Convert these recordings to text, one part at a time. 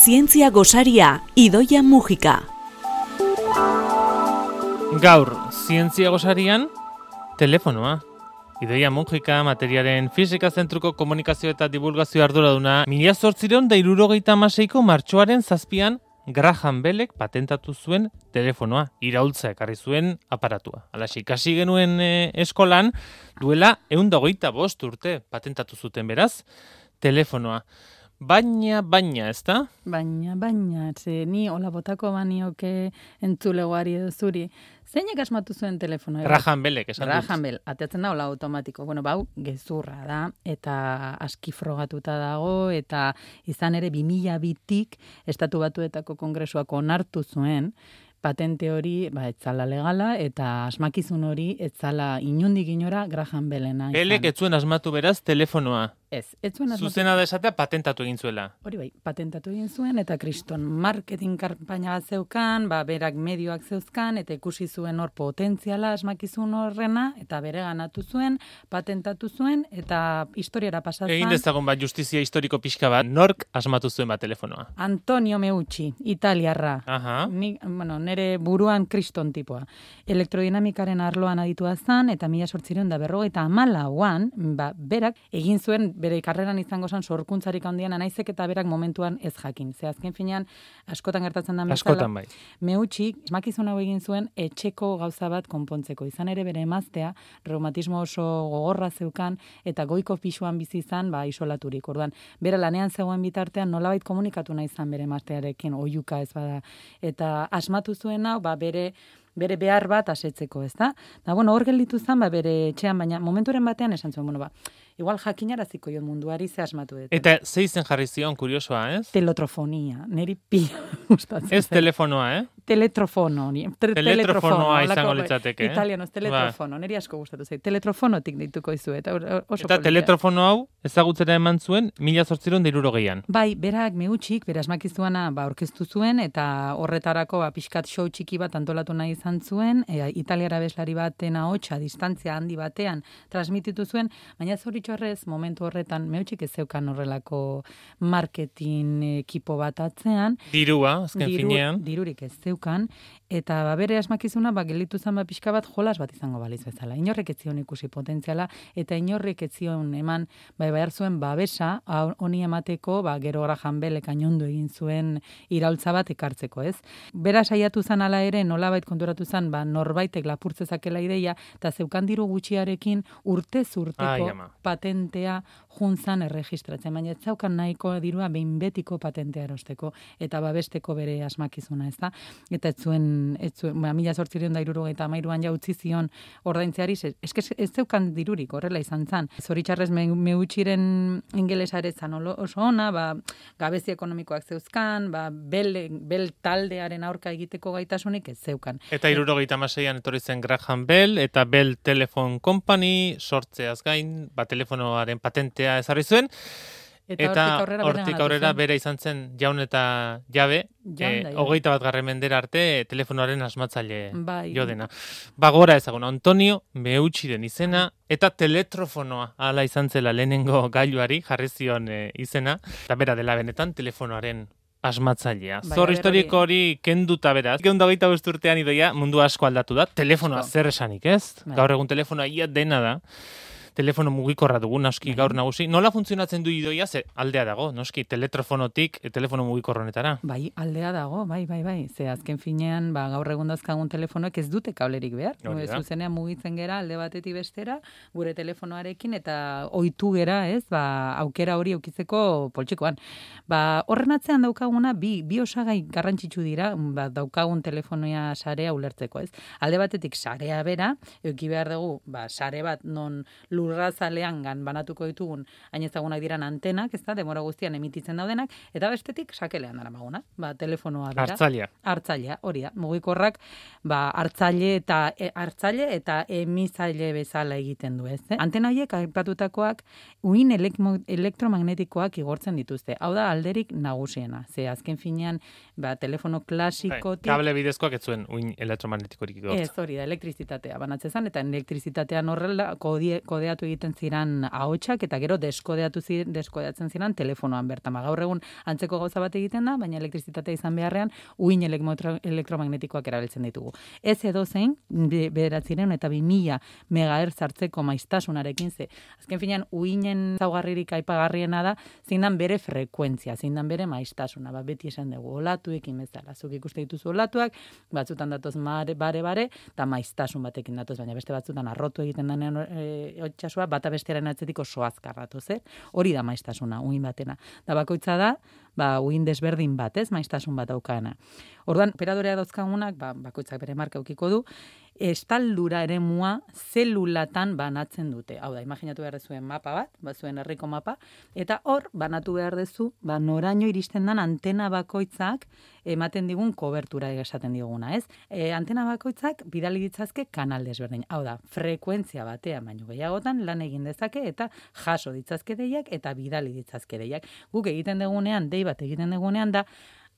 zientzia gosaria, idoia mugika. Gaur, zientzia gosarian, telefonoa. Idoia Mujika, materiaren fizika zentruko komunikazio eta divulgazio arduraduna, mila zortzireon da irurogeita amaseiko martxoaren zazpian Graham Bellek patentatu zuen telefonoa, iraultza ekarri zuen aparatua. Alaxi, ikasi genuen eh, eskolan, duela egun dagoita bost urte patentatu zuten beraz, telefonoa. Baina, baina, ez da? Baina, baina, ze ni hola botako banioke entzulegoari edo zuri. Zeinek asmatu zuen telefonoa? Graham Bellek, esan. Graham Bell, ateatzen da hola automatiko. Bueno, bau, gezurra da, eta aski frogatuta dago, eta izan ere 2000 bitik estatu batuetako kongresuak onartu zuen, patente hori ba, etzala legala, eta asmakizun hori etzala inundik inora Graham Bellena. izan. Bellek ez zuen asmatu beraz telefonoa. Ez, ez zuen asmatu Zuzena da esatea patentatu egin zuela. Hori bai, patentatu egin zuen eta kriston marketing kanpaina bat zeukan, ba, berak medioak zeuzkan eta ikusi zuen hor potentziala asmakizun horrena eta bere ganatu zuen, patentatu zuen eta historiara pasatzen. Egin dezagun bat justizia historiko pixka bat, nork asmatu zuen bat telefonoa. Antonio Meucci, italiarra. Aha. Ni, bueno, nere buruan kriston tipoa. Elektrodinamikaren arloan aditua zan, eta mila sortzireun da berrogeita amalauan, ba, berak egin zuen bere karreran izango zen sorkuntzarik handiena naizek eta berak momentuan ez jakin. Ze azken finean, askotan gertatzen da bezala, Askotan bai. Meutxik, esmakizun hau egin zuen etxeko gauza bat konpontzeko. Izan ere bere emaztea, reumatismo oso gogorra zeukan, eta goiko pisuan bizi izan, ba, isolaturik. Orduan, bere lanean zegoen bitartean nolabait komunikatu nahi izan bere emaztearekin, oiuka ez bada. Eta asmatu zuen hau, ba, bere bere behar bat asetzeko, ez da? Da, bueno, hor gelditu zen, ba, bere etxean, baina momenturen batean esan zuen, bueno, ba, igual jakinaraziko jo munduari ze asmatu dut. Eta ze izen jarri zion, kuriosoa, ez? Teletrofonia, neri pila gustatzen Ez telefonoa, eh? Teletrofono, tre- Teletrofonoa holako, izango litzateke, eh? Italianoz, teletrofono, neri asko gustatu zait. Teletrofonotik deituko izu, eta oso Eta teletrofono hau ezagutzera eman zuen mila zortziron gehian. Bai, berak meutxik, bere asmakizuana ba, orkestu zuen, eta horretarako ba, pixkat show txiki bat antolatu nahi izan zuen, e, italiara beslari baten ahotsa distantzia handi batean transmititu zuen, baina zoritxorrez, momentu horretan, meutxik ez zeukan horrelako marketing ekipo bat atzean, Dirua, azken diru- finean. dirurik ez zeukan, כאן, eta ba, bere asmakizuna ba, gelditu zen ba, pixka bat jolas bat izango baliz bezala. Inorrek ez zion ikusi potentziala, eta inorrek ez zion eman, bai, behar zuen babesa, honi emateko, ba, gero Graham Bellek ainondu egin zuen iraultza bat ekartzeko, ez? Bera saiatu zen ala ere, nolabait konturatu zen, ba, norbaitek lapurtzezakela ideia, eta zeukan diru gutxiarekin urtez urteko Ai, ama. patentea juntzan erregistratzen, baina ez zaukan nahiko dirua behin betiko patentea erosteko eta babesteko bere asmakizuna, ez da? Eta ez zuen, ez zuen, ba, mila sortzireun da irurogeita amairuan ja utzi zion ordaintzeari, ze- eske ez zeukan dirurik horrela izan zan. Zoritxarrez me, meutxiren ingelesa ere zan oso ona, ba, gabezi ekonomikoak zeuzkan, ba, bel, bel taldearen aurka egiteko gaitasunik ez zeukan. Eta irurogeita amaseian etorri zen Graham Bell eta Bell Telephone Company sortzeaz gain, ba, telefonoaren patentea ezarri zuen. Eta, hortik aurrera, hortik aurrera bera izan zen jaun eta jabe, Jaun da eh, jabe. hogeita bat garren mendera arte telefonoaren asmatzaile Bai. jo dena. Bagora ezaguna, Antonio Meutxiren izena, eta teletrofonoa ala izan zela lehenengo gailuari jarri zion eh, izena, eta bera dela benetan telefonoaren asmatzailea. Bai, Zor historiko hori kenduta beraz. Geunda hogeita bost urtean idoia mundu asko aldatu da. Telefonoa zer esanik, ez? Bai. Gaur egun telefonoa ia dena da. Telefono mugikorra dugu, noski, gaur nagusi. Nola funtzionatzen du idoia, ze aldea dago, noski, teletrofonotik e, telefono mugikorra honetara. Bai, aldea dago, bai, bai, bai. Ze azken finean, ba, gaur egun dauzkagun telefonoek ez dute kablerik behar. Zuzenean mugitzen gera alde batetik bestera, gure telefonoarekin, eta ohitu gera, ez, ba, aukera hori eukitzeko poltsikoan. Ba, horren atzean daukaguna, bi, bi osagai garrantzitsu dira, ba, daukagun telefonoia sarea ulertzeko, ez. Alde batetik sarea bera, euki behar dugu, ba, sare bat non lurrazalean gan banatuko ditugun, hain ezagunak diran antenak, ez da, demora guztian emititzen daudenak, eta bestetik sakelean dara maguna, ba, telefonoa bera. Hartzailea. Hartzailea, hori da. Mugikorrak ba hartzaile eta e, hartzaile eta emizaile bezala egiten du, ez? Eh? Antena horiek aipatutakoak uin elektromagnetikoak igortzen dituzte. Hau da alderik nagusiena. Ze azken finean ba telefono klasikotik Bai, Kable bidezkoak ez zuen uin elektromagnetikorik igortzen. Ez, hori da, elektrizitatea banatzen zen, eta elektrizitatean horrela kode, kodea deskodeatu egiten ziran ahotsak eta gero deskodeatu ziren deskodeatzen ziran telefonoan bertan. Ba, gaur egun antzeko gauza bat egiten da, baina elektrizitatea izan beharrean uin elektromagnetikoak erabiltzen ditugu. Ez edo zein, beratziren eta 2000 megahertz hartzeko maiztasunarekin ze. Azken finean, uinen zaugarririk aipagarriena da, zindan bere frekuentzia, zindan bere maiztasuna. Ba, beti esan dugu, olatuekin bezala. Zuk ikuste dituzu olatuak, batzutan datoz mare, bare, bare, eta maiztasun batekin datoz, baina beste batzutan arrotu egiten denean e, otxasua, bata bestearen atzetik oso azkarratu, ze? Hori da maiztasuna, uin batena. Da bakoitza da, ba, uin desberdin bat, ez, maiztasun bat aukana. Orduan, operadorea dauzkagunak, ba, bakoitzak bere marka ukiko du, estaldura ere mua zelulatan banatzen dute. Hau da, imaginatu behar zuen mapa bat, bat zuen herriko mapa, eta hor, banatu behar dezu, ba, noraino iristen dan antena bakoitzak ematen digun kobertura esaten diguna, ez? E, antena bakoitzak bidali ditzazke kanal desberdin. Hau da, frekuentzia batean baino gehiagotan lan egin dezake eta jaso ditzazke deiak eta bidali ditzazke deiak. Guk egiten dugunean, dei bat egiten dugunean da,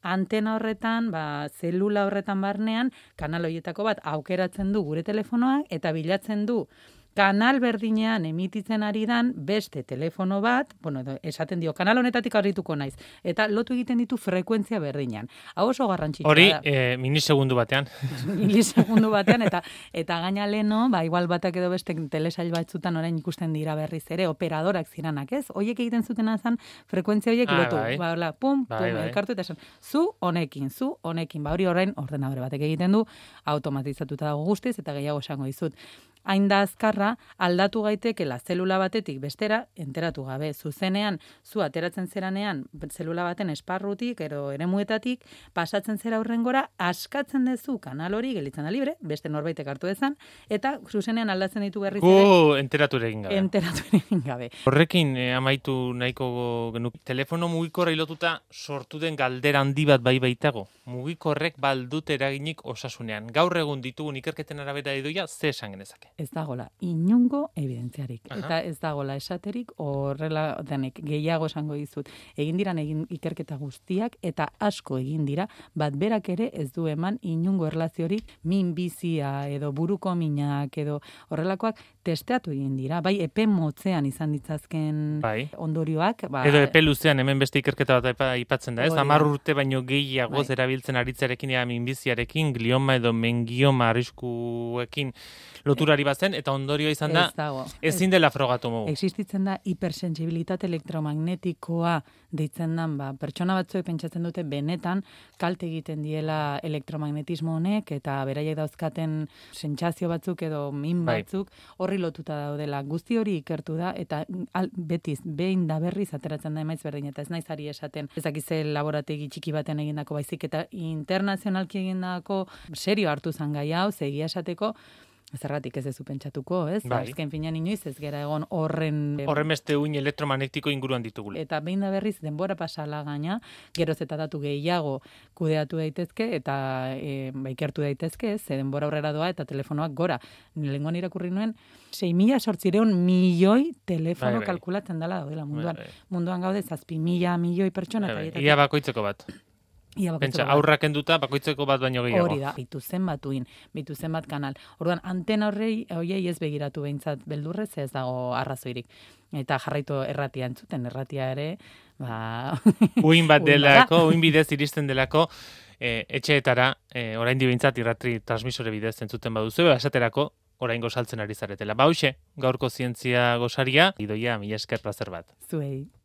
antena horretan, ba, zelula horretan barnean, kanal horietako bat aukeratzen du gure telefonoa eta bilatzen du kanal berdinean emititzen ari dan beste telefono bat, bueno, esaten dio, kanal honetatik arrituko naiz, eta lotu egiten ditu frekuentzia berdinean. Hau oso garrantzitsua Hori, e, minisegundu batean. minisegundu batean, eta eta gaina leno, ba, igual batak edo beste telesail batzutan orain ikusten dira berriz ere, operadorak ziranak, ez? Hoiek egiten zuten azan, frekuentzia horiek ah, lotu. Bai. Ba, hola, pum, bai, pum, bai. elkartu eta esan, zu honekin, zu honekin, ba, hori orain ordenadore batek egiten du, automatizatuta dago guztiz, eta gehiago esango dizut hain da azkarra, aldatu gaitekela zelula batetik bestera, enteratu gabe, zuzenean, zu ateratzen zeranean, zelula baten esparrutik, ero eremuetatik, pasatzen zera gora, askatzen dezu kanal hori, gelitzen da libre, beste norbaitek hartu dezan, eta zuzenean aldatzen ditu berriz ere. enteratu egin gabe. Enteratu egin gabe. Horrekin, eh, amaitu nahiko genuk, telefono mugikorra ilotuta sortu den galdera handi bat bai baitago. Mugikorrek baldut eraginik osasunean. Gaur egun ditugun ikerketen arabera idoia, ze esan genezake? Ez dagola inungo evidentziarik. Eta ez dagola esaterik horrela denek gehiago esango dizut. Egin diran egin ikerketa guztiak eta asko egin dira, bat berak ere ez du eman inungo erlaziorik min bizia edo buruko minak edo horrelakoak testeatu egin dira. Bai, epe motzean izan ditzazken bai. ondorioak. Ba, edo epe luzean hemen beste ikerketa bat aipatzen da, ez? Amar urte baino gehiago bai. erabiltzen aritzarekin ea minbiziarekin, glioma edo mengioma arriskuekin loturari bazen, eta ondorioa izan da, ezin dela frogatu mugu. Existitzen da hipersensibilitate elektromagnetikoa deitzen dan, ba, pertsona batzuek pentsatzen dute benetan kalte egiten diela elektromagnetismo honek, eta beraiek dauzkaten sentsazio batzuk edo min bai. batzuk horri lotuta daudela. Guzti hori ikertu da, eta al, betiz, behin da berriz ateratzen da emaiz berdin, eta ez naiz ari esaten, ezakize laborategi txiki baten egindako baizik, eta internazionalki egindako serio hartu zan gai hau, zegia esateko, Zerratik ez dezu pentsatuko, ez? Bai. Azken finean inoiz ez gera egon horren... Horren beste uin elektromagnetiko inguruan ditugule. Eta behin da berriz denbora pasala gaina, geroz eta datu gehiago kudeatu daitezke eta e, baikertu daitezke, ze denbora aurrera doa eta telefonoak gora. Nilengoan irakurri nuen, 6.000 sortzireun milioi telefono bai, bai. kalkulatzen dela daudela munduan. Bai, bai. Munduan gaude zazpi mila milioi pertsona. Bai, bai. Ia bakoitzeko bat. Ia Pentsa, aurrak enduta, bakoitzeko bat baino gehiago. Hori da, bitu zen batuin, bitu zen bat kanal. Orduan, antena horrei, hoiei ez begiratu behintzat beldurrez, ez dago arrazoirik. Eta jarraitu erratia entzuten, erratia ere, ba... Uin bat delako, uin bidez iristen delako, e, etxeetara, e, orain di irratri transmisore bidez entzuten baduzu, esaterako, orain gozaltzen ari zaretela. Ba, gaurko zientzia gozaria, idoia, mila esker plazer bat. Zuei.